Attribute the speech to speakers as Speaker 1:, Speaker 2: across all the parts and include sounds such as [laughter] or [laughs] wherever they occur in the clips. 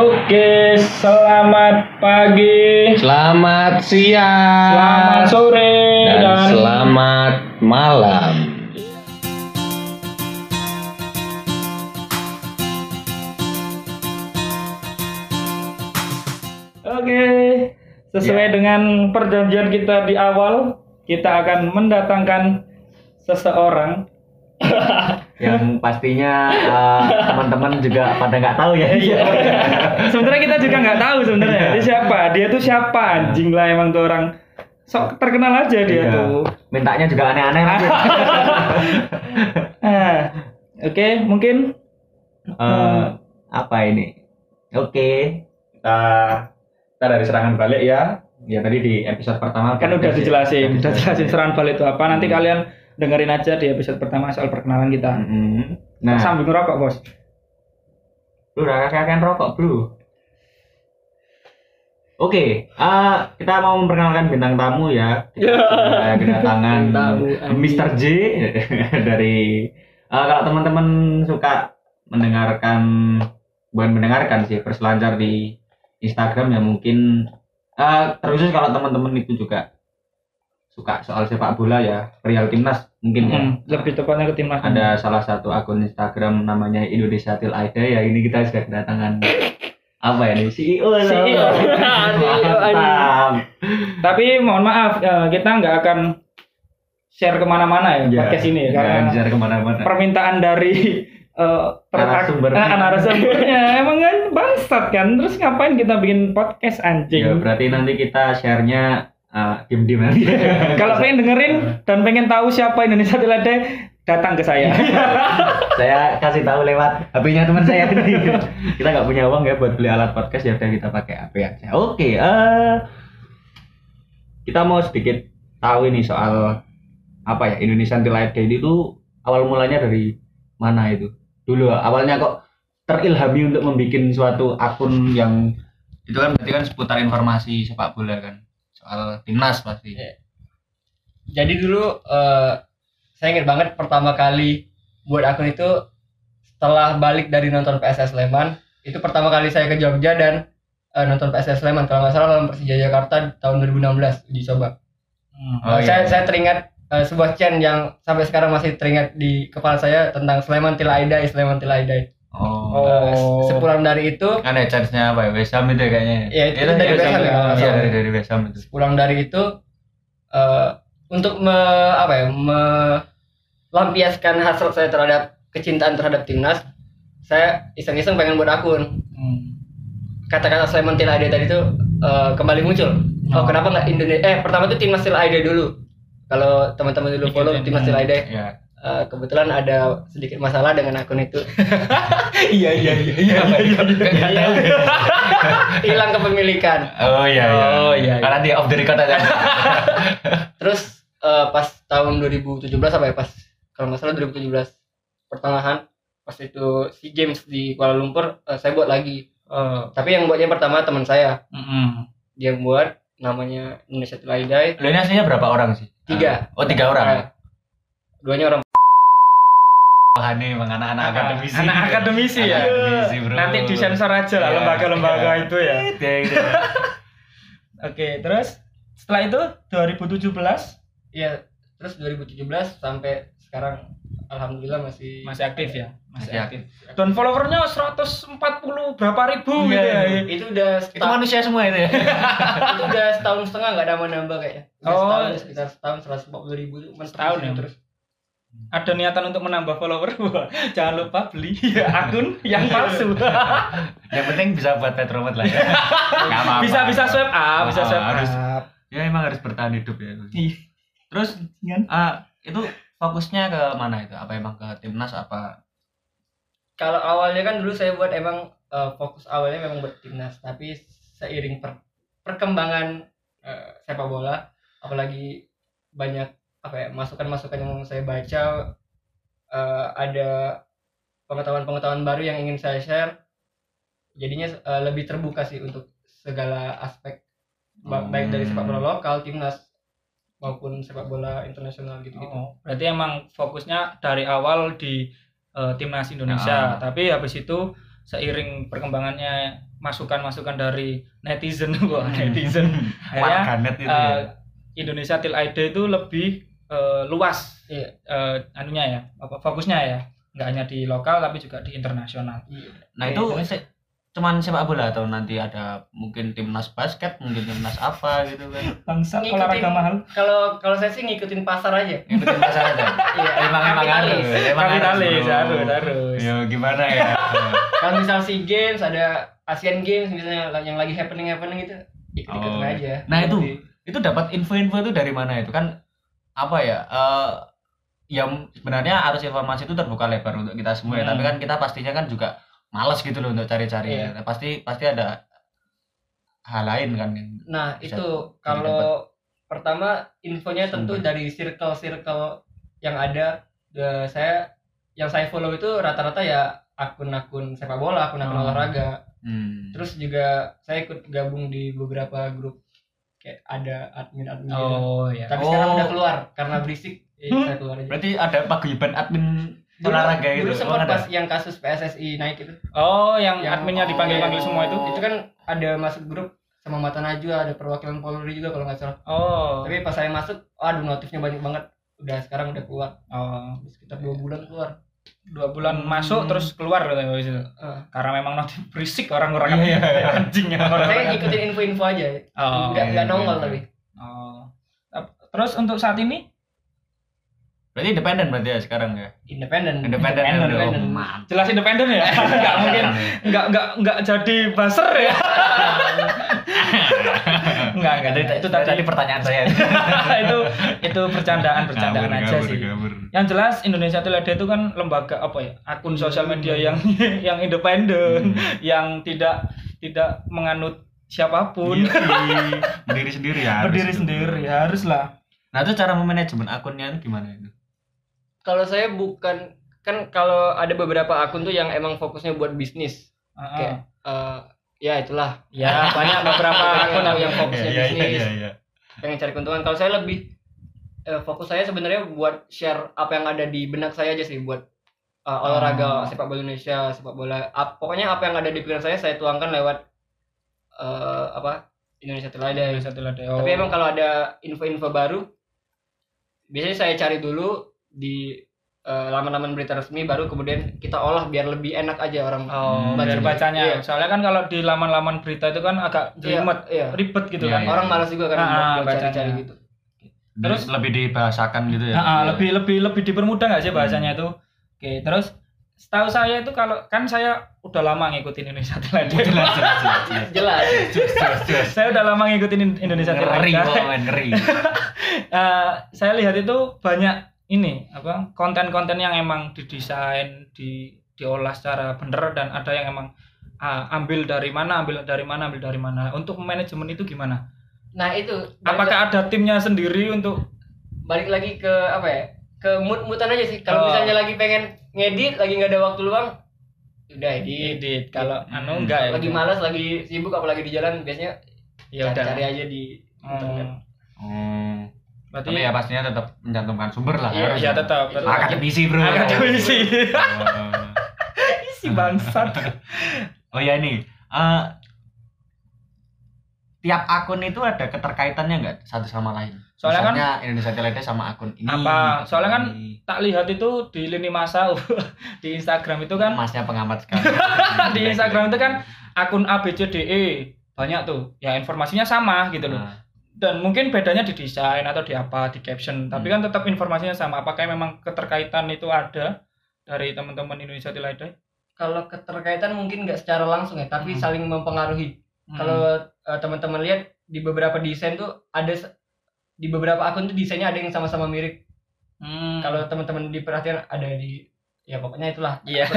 Speaker 1: Oke, selamat pagi,
Speaker 2: Selamat siang.
Speaker 1: selamat sore,
Speaker 2: dan,
Speaker 1: dan,
Speaker 2: selamat malam.
Speaker 1: Oke, sesuai
Speaker 2: Ya.
Speaker 1: dengan perjanjian kita di awal, kita akan mendatangkan seseorang. [laughs]
Speaker 2: Yang pastinya eh, teman-teman juga pada nggak tahu ya.
Speaker 1: Iya. sebenarnya kita juga nggak tahu sebenarnya dia siapa. Dia tuh siapa anjing lah emang tuh orang sok terkenal aja dia
Speaker 2: Iya.
Speaker 1: tuh.
Speaker 2: Mintanya juga aneh-aneh. lagi. [laughs]
Speaker 1: Ah, Oke, mungkin
Speaker 2: Eh, apa ini? Oke, kita kita dari serangan balik ya. Ya tadi di episode pertama
Speaker 1: kan udah dijelasin, udah jelasin
Speaker 2: serangan.
Speaker 1: serangan balik itu apa. Nanti
Speaker 2: Hmm.
Speaker 1: kalian dengerin aja di episode pertama soal perkenalan kita.
Speaker 2: Nah,
Speaker 1: Sambil ngerokok, Bos.
Speaker 2: Lu udah kakek rokok, Bro. Oke, eh, kita mau memperkenalkan bintang tamu ya. Kita sudah kedatangan. Mr. J [laughs] dari eh, kalau teman-teman suka mendengarkan bukan mendengarkan sih berselancar di Instagram ya mungkin eh, terkhusus kalau teman-teman itu juga suka soal sepak bola ya, Real Timnas mungkin ya
Speaker 1: Hmm, lebih tepatnya ke timnas.
Speaker 2: ada salah satu akun Instagram namanya Indonesia Til Aida ya ini kita sudah kedatangan apa ya nih CEO.
Speaker 1: CEO. [laughs] Tapi mohon maaf, eh, kita nggak akan share ke mana-mana ya,
Speaker 2: Ya,
Speaker 1: podcast ini ya, karena
Speaker 2: share ke mana-mana
Speaker 1: permintaan dari eh, narasumbernya [laughs] emang kan bangsat kan. Terus ngapain kita bikin podcast anjing?
Speaker 2: ya berarti nanti kita share-nya uh, diem-diem nanti [laughs]
Speaker 1: Kalau pengen dengerin dan pengen tahu siapa Indonesia Tilade, datang ke saya. [laughs]
Speaker 2: saya kasih tahu lewat HP-nya teman saya. [laughs] Kita nggak punya uang ya buat beli alat podcast ya udah kita pakai HP aja. Oke eh kita mau sedikit tahu ini soal apa ya Indonesian Aida ini tuh awal mulanya dari mana itu? Dulu awalnya kok terilhami untuk membuat suatu akun yang itu kan berarti kan seputar informasi sepak bola kan soal timnas pasti
Speaker 3: Jadi dulu eh, saya ingat banget pertama kali buat akun itu setelah balik dari nonton PSS Sleman itu pertama kali saya ke Jogja dan eh, nonton PSS Sleman kalau nggak salah lawan Persija Jakarta tahun 2016 uji coba.
Speaker 2: Oh,
Speaker 3: Eh,
Speaker 2: iya.
Speaker 3: saya saya teringat eh, sebuah chain yang sampai sekarang masih teringat di kepala saya tentang Sleman Tilaidai Sleman Tilaidai.
Speaker 2: Oh,
Speaker 3: Eh, sepulang dari itu
Speaker 2: kan ada chance-nya apa ya Wesam itu ya kayaknya.
Speaker 3: Ya, itu dari West Ham ya, nggak
Speaker 2: iya dari dari Wesam itu.
Speaker 3: Pulang dari itu eh, untuk me, apa ya melampiaskan hasrat saya terhadap kecintaan terhadap timnas saya iseng-iseng pengen buat akun.
Speaker 1: Hmm.
Speaker 3: kata-kata Sleman Til Aida tadi itu eh, kembali muncul. Oh,
Speaker 1: Oh.
Speaker 3: kenapa nggak Indonesia eh pertama itu timnas Til Aida dulu. Kalau teman-teman dulu follow timnas Til Aida
Speaker 2: ya
Speaker 3: eh, kebetulan ada sedikit masalah dengan akun itu. [laughs] Iya iya iya.
Speaker 2: Nggak tahu. [laughs]
Speaker 3: hilang kepemilikan.
Speaker 2: Oh iya iya.
Speaker 3: Oh, iya, iya.
Speaker 2: Nanti off the record aja. [laughs]
Speaker 3: Terus eh, pas tahun 2017 apa ya pas kalau nggak salah 2017 pertengahan pas itu si Games di Kuala Lumpur eh, saya buat lagi.
Speaker 1: Eh,
Speaker 3: Tapi yang buatnya pertama teman saya.
Speaker 1: Mm-mm.
Speaker 3: dia yang buat namanya Indonesia Tilaidai
Speaker 2: Lo ini aslinya berapa orang sih?
Speaker 3: Tiga.
Speaker 2: oh tiga orang.
Speaker 3: Eh, Duanya orang
Speaker 2: Wah ini emang anak-anak akademisi
Speaker 1: Anak akademisi ya.
Speaker 2: akademisi bro
Speaker 1: Nanti disensor aja lah
Speaker 2: Iya.
Speaker 1: lembaga-lembaga
Speaker 2: Iya.
Speaker 1: itu ya.
Speaker 2: Iya, gitu. [laughs]
Speaker 1: Oke, terus setelah itu 2017
Speaker 3: ya terus 2017 sampai sekarang alhamdulillah masih
Speaker 1: masih aktif ya, masih
Speaker 2: Masih
Speaker 1: aktif. Dan followernya 140 berapa ribu gitu
Speaker 2: Iya,
Speaker 1: ya.
Speaker 3: itu udah
Speaker 2: itu
Speaker 3: setahun,
Speaker 2: manusia semua itu ya [laughs]
Speaker 3: itu udah setahun setengah nggak nambah nambah kayaknya Udah
Speaker 1: Oh.
Speaker 3: setahun sekitar setahun 140 ribu itu
Speaker 1: Setahun ya?
Speaker 3: terus
Speaker 1: Ada niatan untuk menambah follower, [laughs] jangan lupa beli akun yang palsu. [laughs]
Speaker 2: yang penting bisa buat petromet lah ya [laughs] apa-apa.
Speaker 1: bisa bisa swipe up, bisa
Speaker 2: Ah,
Speaker 1: swipe
Speaker 2: harus.
Speaker 1: up.
Speaker 2: ya emang harus bertahan hidup ya
Speaker 1: Iya.
Speaker 2: terus
Speaker 1: Kan?
Speaker 2: ah, itu fokusnya ke mana itu apa emang ke timnas apa
Speaker 3: kalau awalnya kan dulu saya buat emang eh, fokus awalnya memang buat timnas tapi seiring per- perkembangan eh, sepak bola apalagi banyak apa ya masukan-masukan yang saya baca eh, ada pengetahuan-pengetahuan baru yang ingin saya share. Jadinya eh, lebih terbuka sih untuk segala aspek ba- baik dari sepak bola lokal timnas maupun sepak bola internasional gitu gitu
Speaker 1: Oh, berarti emang fokusnya dari awal di eh, timnas Indonesia,
Speaker 2: Ah.
Speaker 1: tapi habis itu seiring perkembangannya masukan-masukan dari netizen [laughs] netizen. [laughs] Akhirnya
Speaker 2: Warganet itu
Speaker 1: eh,
Speaker 2: ya.
Speaker 1: Indonesia Till ID itu lebih eh, luas
Speaker 3: Iya.
Speaker 1: eh, anunya ya apa fokusnya ya nggak hanya di lokal tapi juga di internasional
Speaker 3: Iya.
Speaker 2: Nah itu cuman sepak bola atau nanti ada mungkin timnas basket, mungkin timnas apa gitu kan. [laughs]
Speaker 1: bangsa
Speaker 3: Ngikutin-
Speaker 1: olahraga mahal
Speaker 3: Kalau kalau saya sih ngikutin pasar aja.
Speaker 2: Ikutin pasar aja. [laughs]
Speaker 3: Iya.
Speaker 2: Emang emang harus,
Speaker 3: Kapitalis.
Speaker 2: emang bro.
Speaker 1: harus harus
Speaker 2: Ya gimana ya?
Speaker 3: Kalau misal SEA Games ada Asian Games misalnya yang lagi happening happening gitu ikut-ikutin
Speaker 2: Oh.
Speaker 3: aja.
Speaker 2: Nah itu itu dapat info-info itu dari mana itu kan apa ya? eh yang sebenarnya arus informasi itu terbuka lebar untuk kita semua ya.
Speaker 1: Hmm.
Speaker 2: Tapi kan kita pastinya kan juga malas gitu loh untuk cari-cari.
Speaker 3: Iya.
Speaker 2: Nah, Pasti pasti ada hal lain kan yang
Speaker 3: Nah,
Speaker 2: Bisa
Speaker 3: itu kalau pertama infonya tentu
Speaker 2: Sumber.
Speaker 3: dari circle-circle yang ada Eh, saya yang saya follow itu rata-rata ya akun-akun sepak bola, akun-akun
Speaker 1: Oh.
Speaker 3: olahraga.
Speaker 2: hmm.
Speaker 3: Terus juga saya ikut gabung di beberapa grup kayak ada admin-admin. gitu.
Speaker 1: oh ya
Speaker 3: Tapi sekarang
Speaker 2: Oh.
Speaker 3: udah keluar karena berisik, ya
Speaker 1: Hmm.
Speaker 3: saya keluar aja.
Speaker 2: berarti ada paguyuban admin olahraga gitu.
Speaker 3: Dulu
Speaker 2: Oh,
Speaker 3: sempat
Speaker 2: ada?
Speaker 3: pas yang kasus PSSI naik itu.
Speaker 1: oh yang,
Speaker 3: Yang-
Speaker 1: adminnya dipanggil-panggil semua itu
Speaker 3: Itu kan ada masuk grup sama Mata Najwa, ada perwakilan Polri juga kalau nggak salah.
Speaker 1: oh
Speaker 3: Tapi pas saya masuk, aduh notifnya banyak banget. Udah sekarang udah keluar.
Speaker 1: oh
Speaker 3: sekitar dua bulan keluar.
Speaker 1: Dua bulan
Speaker 2: Hmm.
Speaker 1: masuk terus keluar gitu habis itu.
Speaker 3: Eh,
Speaker 1: karena memang notif [laughs] berisik orang-orang
Speaker 2: Iya, iya, iya. [laughs]
Speaker 1: anjing emang orang-orang
Speaker 3: saya ngikutin info-info aja.
Speaker 1: oh,
Speaker 3: nggak nggak
Speaker 2: iya,
Speaker 3: nongol
Speaker 2: iya.
Speaker 3: tapi.
Speaker 1: oh. terus untuk saat ini
Speaker 2: Berarti independen berarti ya sekarang ya.
Speaker 3: Independen.
Speaker 2: Independen.
Speaker 1: Independen, jelas independen ya [laughs] nggak mungkin nggak nggak nggak jadi buzzer ya [laughs] nggak nggak itu, itu tadi
Speaker 2: tadi pertanyaan saya. [laughs]
Speaker 1: itu itu bercandaan bercandaan
Speaker 2: Ngawur,
Speaker 1: aja
Speaker 2: ngawur,
Speaker 1: sih
Speaker 2: ngawur.
Speaker 1: yang jelas Indonesia Telede itu kan lembaga apa ya akun sosial media yang [laughs] yang independen yang tidak tidak menganut siapa pun
Speaker 2: Iya, berdiri sendiri ya. harus
Speaker 1: berdiri
Speaker 2: itu.
Speaker 1: sendiri haruslah
Speaker 2: Nah itu cara memanajemen akunnya itu gimana itu?
Speaker 3: Kalau saya bukan kan kalau ada beberapa akun tuh yang emang fokusnya buat bisnis.
Speaker 1: Heeh.
Speaker 3: Kayak eh, ya itulah.
Speaker 1: ya banyak beberapa akun yang,
Speaker 3: fokusnya
Speaker 2: iya,
Speaker 3: bisnis,
Speaker 2: iya, iya.
Speaker 3: pengen cari keuntungan. Kalau saya lebih eh, fokus saya sebenarnya buat share apa yang ada di benak saya aja sih buat eh, olahraga
Speaker 1: Oh.
Speaker 3: sepak bola Indonesia, sepak bola. ap- pokoknya apa yang ada di pikiran saya saya tuangkan lewat eh, apa Indonesia Teladan.
Speaker 1: Indonesia Telede oh.
Speaker 3: Tapi emang kalau ada info-info baru, biasanya saya cari dulu di eh, laman-laman berita resmi, baru kemudian kita olah biar lebih enak aja orang.
Speaker 1: Oh,
Speaker 2: Hmm,
Speaker 1: biar
Speaker 3: baca.
Speaker 1: bacanya.
Speaker 3: Iya.
Speaker 1: Soalnya kan kalau di laman-laman berita itu kan agak
Speaker 3: Iya,
Speaker 1: jelimet,
Speaker 3: iya.
Speaker 1: ribet gitu
Speaker 2: Iya,
Speaker 1: kan.
Speaker 2: iya.
Speaker 3: Orang malas juga kan
Speaker 1: Ah,
Speaker 3: buat- buat
Speaker 1: bacanya.
Speaker 3: cari-cari gitu.
Speaker 1: Terus-
Speaker 2: lebih dibahasakan gitu ya.
Speaker 1: Ah, ah, lebih lebih lebih dipermudah nggak sih bahasanya itu? Oke, terus setahu saya itu kalau kan saya udah lama ngikutin Indonesia Telede.
Speaker 2: Jelas, jelas, [laughs] jelas, jelas.
Speaker 3: Jelas.
Speaker 2: Jelas, jelas,
Speaker 1: saya udah lama ngikutin In- Indonesia
Speaker 2: Ngeri, kok, men, ngeri. [laughs]
Speaker 1: Eh, saya lihat itu banyak ini apa konten-konten yang emang didesain, di diolah secara bener dan ada yang emang ah, ambil dari mana, ambil dari mana, ambil dari mana. Untuk manajemen itu gimana?
Speaker 3: Nah itu
Speaker 1: Apakah ada timnya sendiri untuk
Speaker 3: balik lagi ke apa ya? Ke mood-moodan aja sih. Kalau
Speaker 1: Oh.
Speaker 3: misalnya lagi pengen ngedit, lagi nggak ada waktu luang, udah edit.
Speaker 1: edit? Kalau
Speaker 2: Hmm.
Speaker 1: anu enggak ya?
Speaker 3: Lagi malas, lagi sibuk, apalagi di jalan, biasanya
Speaker 1: Ya udah.
Speaker 3: cari aja di internet.
Speaker 1: Hmm. Berarti
Speaker 2: Tapi ya pastinya tetap mencantumkan sumber lah.
Speaker 3: Iya,
Speaker 2: harus.
Speaker 1: ya tetap, tetap.
Speaker 2: Akademisi bro. [laughs]
Speaker 1: akademisi. [laughs] [laughs]
Speaker 2: Oh.
Speaker 1: si bangsat.
Speaker 2: Oh ya ini, eh, tiap akun itu ada keterkaitannya nggak satu sama lain?
Speaker 1: Soalnya kan-
Speaker 2: Misalnya Indonesia Telede sama akun ini.
Speaker 1: Apa? Soalnya kan
Speaker 2: ini.
Speaker 1: tak lihat itu di lini masa di Instagram itu kan
Speaker 2: masnya pengamat sekali.
Speaker 1: di Instagram itu kan akun ABCDE banyak tuh ya informasinya sama gitu loh
Speaker 2: Nah,
Speaker 1: dan mungkin bedanya di desain atau di apa di caption tapi kan tetap informasinya sama apakah memang keterkaitan itu ada dari teman-teman Indonesia Tilade
Speaker 3: Kalau keterkaitan mungkin nggak secara langsung ya, tapi
Speaker 1: Hmm.
Speaker 3: saling mempengaruhi.
Speaker 1: Hmm.
Speaker 3: Kalau eh, teman-teman lihat di beberapa desain tuh ada di beberapa akun tuh desainnya ada yang sama-sama mirip.
Speaker 1: Hmm.
Speaker 3: Kalau teman-teman diperhatikan ada di ya pokoknya itulah.
Speaker 1: Iya.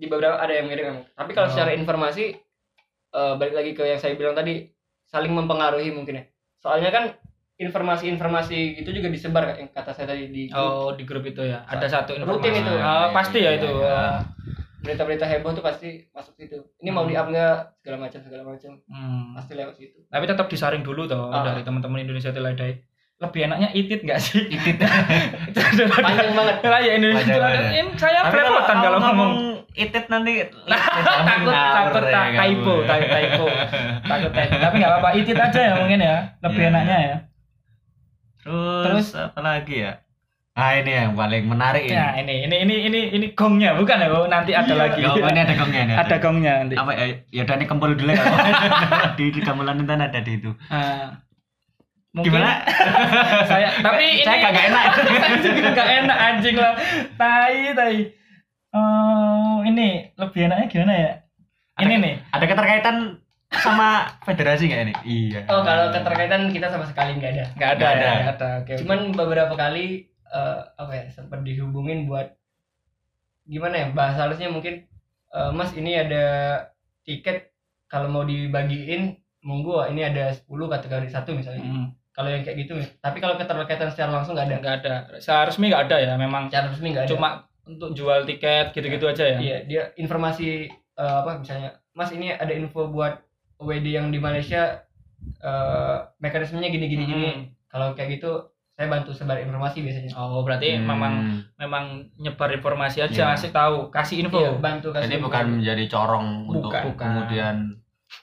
Speaker 3: Di beberapa ada yang mirip. Tapi kalau
Speaker 1: Oh.
Speaker 3: secara informasi eh, balik lagi ke yang saya bilang tadi saling mempengaruhi mungkin ya. Soalnya kan informasi-informasi itu juga disebar yang kata saya tadi di grup.
Speaker 1: oh di grup itu ya ada satu informasi
Speaker 3: Rutin itu.
Speaker 1: Oh, pasti ya itu
Speaker 2: Iya.
Speaker 3: berita-berita heboh tuh pasti masuk situ. Ini mau
Speaker 1: Hmm.
Speaker 3: di up nggak segala macam segala macam
Speaker 1: Hmm.
Speaker 3: pasti lewat situ.
Speaker 1: tapi tetap disaring dulu toh
Speaker 3: Ah.
Speaker 1: dari teman-teman Indonesia Tilade lebih enaknya itit nggak sih
Speaker 2: Itit. [laughs]
Speaker 1: itu
Speaker 3: Panjang banget.
Speaker 1: lah ya Indonesia ini saya belepotan kalau ngomong
Speaker 2: itit nanti [laughs]
Speaker 1: takut takut
Speaker 2: Ngawur ya
Speaker 1: tak typo takut [laughs] typo takut typo tapi nggak apa-apa itit aja ya mungkin ya lebih
Speaker 2: Iya.
Speaker 1: enaknya ya
Speaker 2: Terus,
Speaker 1: Terus?
Speaker 2: apa lagi ya? Ah ini yang paling menarik ini.
Speaker 1: ya ini ini ini ini ini gongnya bukan ya Bu? nanti ada lagi
Speaker 2: Ya, oh, ini ada gongnya ini.
Speaker 1: ada gongnya nanti
Speaker 2: Apa ya? Ya udah ini kempul dulu ya. [laughs] di di gamelan itu ada di itu.
Speaker 1: Ah. mungkin
Speaker 2: Gimana?
Speaker 1: saya tapi ini
Speaker 2: Saya kagak enak.
Speaker 1: saya juga gak enak anjing lah tai tai Oh, ini lebih enaknya gimana ya ini
Speaker 2: Ada-
Speaker 1: nih
Speaker 2: Ada keterkaitan sama federasi nggak ini? Iya.
Speaker 3: Oh kalau keterkaitan kita sama sekali nggak ada.
Speaker 1: nggak ada
Speaker 2: Nggak
Speaker 1: ya
Speaker 2: ada.
Speaker 1: nggak ada oke oke.
Speaker 3: Cuman beberapa kali eh, apa ya sempat dihubungin buat gimana ya bahasa halusnya mungkin eh, Mas ini ada tiket kalau mau dibagiin monggo ini ada 10 kategori satu misalnya.
Speaker 1: Hmm,
Speaker 3: Kalau yang kayak gitu tapi kalau keterkaitan secara langsung nggak ada.
Speaker 1: nggak ada secara resmi nggak ada ya memang
Speaker 3: Secara resmi nggak ada.
Speaker 1: cuma untuk jual tiket gitu-gitu aja ya
Speaker 3: Iya, dia informasi eh, apa misalnya, Mas ini ada info buat WD yang di Malaysia eh, mekanismenya gini gini gini.
Speaker 1: Hmm.
Speaker 3: Kalau kayak gitu saya bantu sebar informasi biasanya.
Speaker 1: oh berarti
Speaker 2: Hmm.
Speaker 1: memang memang nyebar informasi aja
Speaker 2: Iya.
Speaker 1: ngasih tahu kasih info
Speaker 3: Iya, bantu kasih.
Speaker 2: Jadi
Speaker 3: info.
Speaker 2: bukan menjadi corong untuk
Speaker 1: Bukan.
Speaker 2: kemudian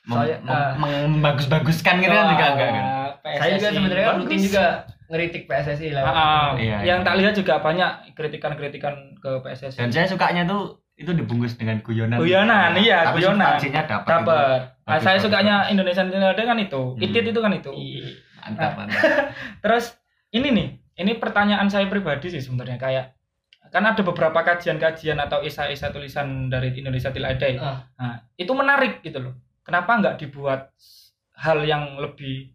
Speaker 2: mem-
Speaker 3: Soalnya,
Speaker 2: mem-
Speaker 3: ah.
Speaker 2: membaguskan gitu kan juga enggak kan?
Speaker 1: PSSI.
Speaker 3: Saya juga sebenarnya kan rutin juga ngeritik PSSI
Speaker 1: Ah,
Speaker 3: lewat.
Speaker 1: ah.
Speaker 2: Iya,
Speaker 1: yang
Speaker 2: iya.
Speaker 1: tak lihat juga banyak kritikan-kritikan ke PSSI
Speaker 2: Dan saya sukanya tuh itu dibungkus dengan guyonan.
Speaker 1: Guyonan, iya,
Speaker 2: Tapi
Speaker 1: guyonan.
Speaker 2: dapat.
Speaker 1: dapat Ah,
Speaker 2: Bagus,
Speaker 1: saya sukanya. Indonesian Insider kan itu
Speaker 2: Hmm.
Speaker 1: itit itu kan itu
Speaker 3: Iya.
Speaker 2: itu. Mantap, mantap. [laughs]
Speaker 1: terus ini nih ini pertanyaan saya pribadi sih sebenarnya kayak kan ada beberapa kajian-kajian atau isai-isai tulisan dari Indonesia Till I Die.
Speaker 3: Ah.
Speaker 1: Nah, itu menarik gitu loh. Kenapa nggak dibuat hal yang lebih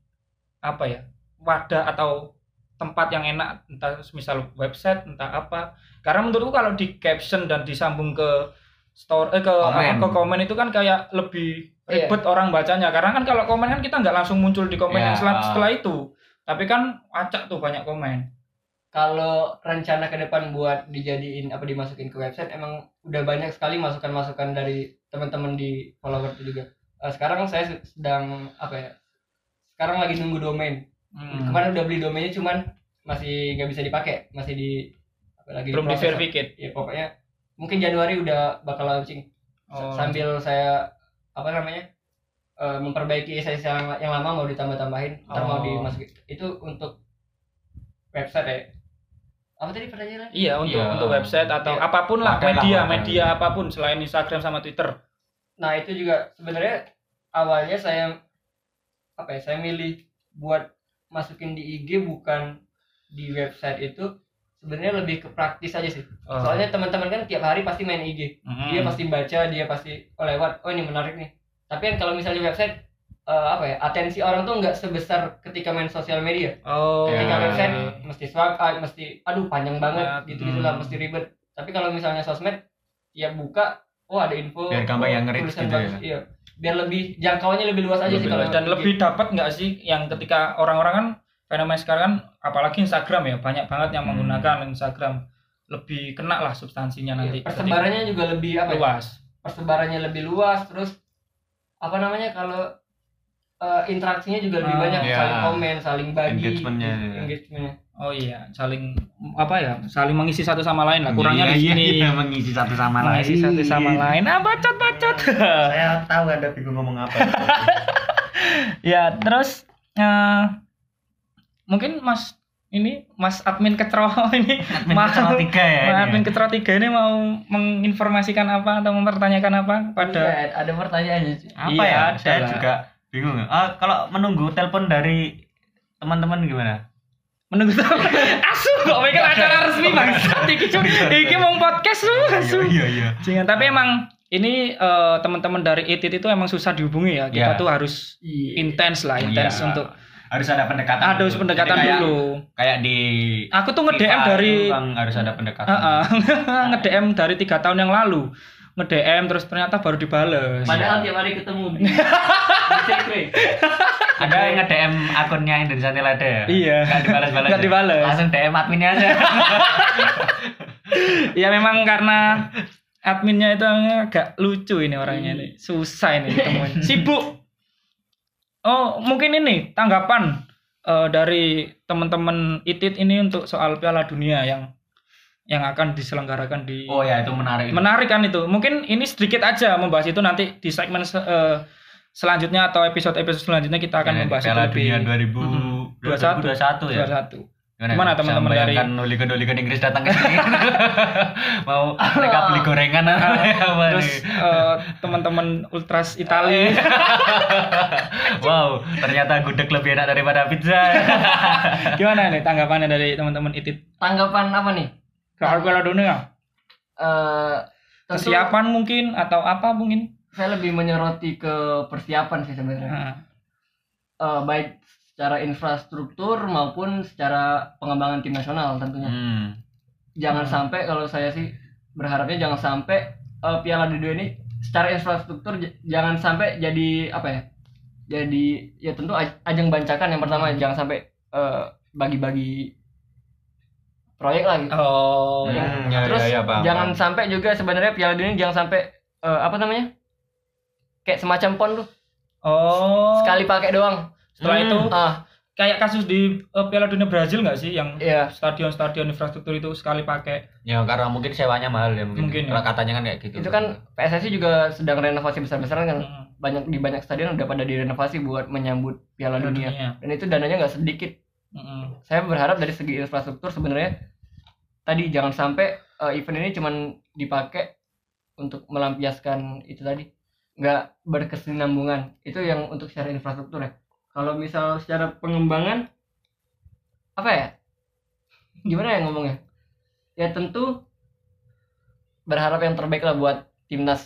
Speaker 1: apa ya wadah atau tempat yang enak entah misal website entah apa karena menurutku kalau di caption dan disambung ke store eh, ke
Speaker 2: Komen.
Speaker 1: apa, ke komen itu kan kayak lebih
Speaker 3: Iya.
Speaker 1: ribet orang bacanya karena kan kalau komen kan kita nggak langsung muncul di komen
Speaker 2: Ya.
Speaker 1: yang setelah, setelah itu tapi kan acak tuh banyak komen
Speaker 3: Kalau rencana ke depan buat dijadiin apa dimasukin ke website emang udah banyak sekali masukan-masukan dari teman-teman di follower itu juga. Eh, sekarang saya sedang apa ya? Sekarang lagi nunggu domain.
Speaker 1: Hmm.
Speaker 3: Kemarin udah beli domainnya cuman masih nggak bisa dipakai, masih di apa lagi
Speaker 1: belum di
Speaker 3: diproses.
Speaker 1: verificate
Speaker 3: Ya pokoknya mungkin Januari udah bakal launching.
Speaker 1: Oh.
Speaker 3: Sambil saya apa namanya? eh, memperbaiki isi yang, yang lama mau ditambah-tambahin, ntar mau
Speaker 1: Oh.
Speaker 3: dimasukin. Itu untuk website ya. Apa tadi pertanyaannya?
Speaker 1: iya untuk
Speaker 2: Iya.
Speaker 1: untuk website atau
Speaker 3: Iya.
Speaker 1: apa pun
Speaker 2: lah lah,
Speaker 1: media
Speaker 2: wadah.
Speaker 1: media apa pun selain Instagram sama Twitter
Speaker 3: Nah itu juga sebenarnya awalnya saya apa ya saya milih buat masukin di IG bukan di website itu sebenarnya lebih ke praktis aja sih.
Speaker 1: Oh.
Speaker 3: Soalnya teman-teman kan tiap hari pasti main IG.
Speaker 1: Mm.
Speaker 3: Dia pasti baca, dia pasti oh lewat, oh ini menarik nih. Tapi kan kalau misalnya website eh, apa ya atensi orang tuh nggak sebesar ketika main sosial media.
Speaker 1: oh
Speaker 3: Ketika
Speaker 2: Ya.
Speaker 3: website mesti swipe up, mesti aduh panjang banget
Speaker 1: Ya,
Speaker 3: gitu gitulah
Speaker 2: hmm.
Speaker 3: mesti ribet. Tapi kalau misalnya sosmed ya buka, oh ada info,
Speaker 2: Biar gampang yang
Speaker 3: tulisan
Speaker 2: gitu
Speaker 3: bagus,
Speaker 2: ya.
Speaker 3: Iya. Biar lebih jangkauannya lebih luas aja sih kalau
Speaker 1: dan lebih dapat nggak sih yang ketika orang-orang kan fenomena sekarang kan apalagi Instagram ya banyak banget yang
Speaker 2: Hmm.
Speaker 1: menggunakan Instagram lebih kena lah substansinya
Speaker 3: Iya,
Speaker 1: nanti
Speaker 3: persebarannya juga lebih apa ya?
Speaker 1: luas
Speaker 3: persebarannya lebih luas terus apa namanya kalau eh, interaksinya juga lebih
Speaker 1: Ah,
Speaker 3: banyak
Speaker 2: iya.
Speaker 3: saling komen saling bagi
Speaker 2: Engagementnya,
Speaker 3: gitu,
Speaker 2: iya.
Speaker 3: engagementnya
Speaker 1: oh iya saling apa ya saling mengisi satu sama lain lah kurangnya
Speaker 2: Iya,
Speaker 1: di
Speaker 2: iya,
Speaker 1: sini
Speaker 2: iya, mengisi satu sama lain.
Speaker 1: mengisi satu sama lain ah bacot bacot [laughs]
Speaker 2: Saya tahu Anda bingung ngomong apa. [laughs]
Speaker 1: ya terus eh, mungkin Mas ini Mas admin kecro [laughs] ini
Speaker 2: Admin
Speaker 1: mau
Speaker 2: Kecro tiga ya. ini
Speaker 1: Mas
Speaker 2: ya.
Speaker 1: admin kecro tiga ini mau menginformasikan apa atau mempertanyakan apa pada
Speaker 3: Iya, ada pertanyaannya sih.
Speaker 2: apa
Speaker 1: Iya,
Speaker 2: ya?
Speaker 1: ada
Speaker 2: Saya
Speaker 1: lah.
Speaker 2: juga bingung. Ah, kalau menunggu telepon dari teman-teman gimana?
Speaker 1: menunggu [laughs] asu kok mikir acara resmi bangsat iki Cuk. iki mau podcast lu asu
Speaker 2: Iya, iya.
Speaker 1: Jangan, tapi emang ini eh, teman-teman dari ITIT itu emang susah dihubungi ya kita
Speaker 2: Iya.
Speaker 1: tuh harus
Speaker 3: Iya.
Speaker 1: intens lah intens
Speaker 2: Iya.
Speaker 1: untuk
Speaker 2: harus ada pendekatan.
Speaker 1: ada
Speaker 2: dulu.
Speaker 1: pendekatan
Speaker 2: Jadi kayak,
Speaker 1: dulu
Speaker 2: Kayak di
Speaker 1: aku tuh nge-DM dari
Speaker 2: kan harus ada pendekatan.
Speaker 1: Heeh. [laughs] nge-DM dari tiga tahun yang lalu nge-DM terus ternyata baru dibales
Speaker 3: Padahal tiap hari ketemu [laughs] di, di sekre.
Speaker 2: Ada yang nge-DM akunnya Indonesia Nilada ya?
Speaker 1: Iya.
Speaker 2: Nggak dibalas-balas.
Speaker 1: Nggak
Speaker 2: ya?
Speaker 1: dibales.
Speaker 2: Langsung DM adminnya aja. [laughs]
Speaker 1: ya memang karena adminnya itu agak lucu ini orangnya nih susah ini ditemuin [laughs] sibuk oh mungkin ini tanggapan eh, dari teman-teman itit ini untuk soal Piala Dunia yang yang akan diselenggarakan di
Speaker 2: Oh ya itu menarik.
Speaker 1: menarik kan itu mungkin ini sedikit aja membahas itu nanti di segmen se- eh, selanjutnya atau episode episode selanjutnya kita akan
Speaker 2: Ya,
Speaker 1: membahas
Speaker 2: Piala
Speaker 1: itu lebih
Speaker 2: Dunia 2000
Speaker 1: Mhm.
Speaker 2: 2021 ya.
Speaker 1: 21.
Speaker 2: Gimana,
Speaker 1: Gimana
Speaker 2: Bisa
Speaker 1: teman-teman dari-
Speaker 2: hooligan-hooligan Inggris datang ke sini? [laughs] Mau mereka beli gorengan apa
Speaker 1: Terus
Speaker 2: nih?
Speaker 1: eh, teman-teman ultras Italia [laughs]
Speaker 2: Wow, ternyata gudeg lebih enak daripada pizza. [laughs]
Speaker 1: gimana nih tanggapannya dari teman-teman itit
Speaker 3: Tanggapan apa nih?
Speaker 1: soal Piala Dunia?
Speaker 3: Eh tentu
Speaker 1: Kesiapan mungkin atau apa mungkin?
Speaker 3: Saya lebih menyoroti ke persiapan sih sebenarnya.
Speaker 1: Nah,
Speaker 3: Eh, baik secara infrastruktur maupun secara pengembangan tim nasional tentunya.
Speaker 2: Hmm.
Speaker 3: Jangan
Speaker 1: Hmm.
Speaker 3: sampai kalau saya sih berharapnya jangan sampai eh, Piala Dunia ini secara infrastruktur jangan sampai jadi apa ya? Jadi ya tentu aj- ajang bancakan yang pertama jangan sampai eh, bagi-bagi proyek lagi.
Speaker 1: Oh,
Speaker 2: Hmm,
Speaker 1: ya.
Speaker 2: ya,
Speaker 3: Terus
Speaker 2: ya, ya, paham,
Speaker 3: jangan sampai juga sebenarnya Piala Dunia ini jangan sampai eh, apa namanya? Kayak semacam pon tuh.
Speaker 1: Oh.
Speaker 3: Sekali pakai doang.
Speaker 1: Setelah
Speaker 2: Hmm.
Speaker 1: itu
Speaker 3: Ah,
Speaker 1: kayak kasus di eh, Piala Dunia Brazil nggak sih yang
Speaker 3: iya.
Speaker 1: stadion-stadion infrastruktur itu sekali pakai
Speaker 2: Ya karena mungkin sewanya mahal ya mungkin.
Speaker 1: Mungkin, ya.
Speaker 2: Katanya kan kayak gitu.
Speaker 3: Itu kan PSSI juga sedang renovasi besar-besaran kan.
Speaker 1: Hmm,
Speaker 3: Banyak di banyak stadion udah pada direnovasi buat menyambut Piala Dunia.
Speaker 1: Dunia.
Speaker 3: Dan itu dananya nggak sedikit.
Speaker 1: Mm-mm.
Speaker 3: Saya berharap dari segi infrastruktur sebenarnya tadi jangan sampai eh, event ini cuman dipakai untuk melampiaskan itu tadi nggak berkesinambungan. Itu yang untuk secara infrastruktur ya. Kalau misal secara pengembangan apa ya? Gimana ya ngomongnya? Ya tentu berharap yang terbaik lah buat timnas.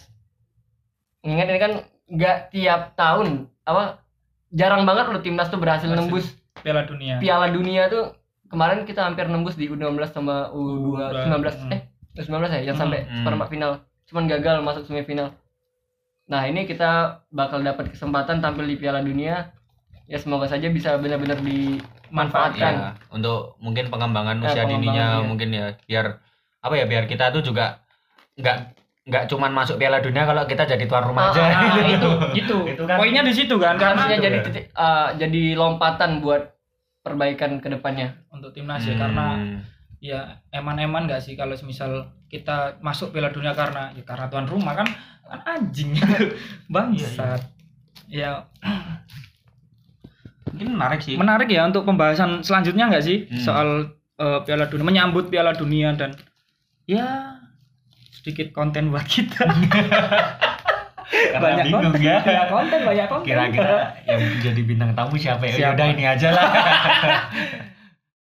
Speaker 3: Ingat ini kan nggak tiap tahun apa jarang banget loh timnas tuh berhasil
Speaker 1: Berhasil.
Speaker 3: nembus.
Speaker 1: Piala Dunia.
Speaker 3: Piala Dunia tuh kemarin kita hampir nembus di U16 sama U19
Speaker 1: Hmm.
Speaker 3: eh U19 ya yang sampai
Speaker 2: hmm.
Speaker 3: seperempat final. Cuman gagal masuk semifinal nah ini kita bakal dapat kesempatan tampil di Piala Dunia ya semoga saja bisa benar-benar dimanfaatkan
Speaker 2: Ya, untuk mungkin pengembangan
Speaker 3: Eh,
Speaker 2: usia dininya
Speaker 3: iya.
Speaker 2: mungkin ya biar apa ya biar kita tuh juga nggak nggak cuman masuk Piala Dunia kalau kita jadi tuan rumah
Speaker 3: Ah,
Speaker 2: aja.
Speaker 3: ah,
Speaker 1: Nah, itu, [laughs] itu.
Speaker 2: Itu kan-
Speaker 1: Poinnya di situ kan karena
Speaker 3: jadi
Speaker 2: ya.
Speaker 3: titik eh, jadi lompatan buat perbaikan ke depannya
Speaker 1: untuk timnas ya
Speaker 2: Hmm.
Speaker 1: karena ya eman-eman nggak sih kalau misal kita masuk Piala Dunia karena ya karena tuan rumah kan kan anjing bangsat ya
Speaker 2: mungkin menarik sih.
Speaker 1: menarik ya untuk pembahasan selanjutnya nggak sih
Speaker 2: Hmm.
Speaker 1: soal eh, Piala Dunia menyambut Piala Dunia dan ya sedikit konten buat kita [laughs]
Speaker 2: Karena
Speaker 1: banyak
Speaker 2: bingung
Speaker 1: konten
Speaker 2: ya.
Speaker 1: banyak konten banyak konten
Speaker 2: Kira-kira yang jadi bintang tamu siapa ya?
Speaker 1: Siapa?
Speaker 2: Udah ini aja lah. [laughs]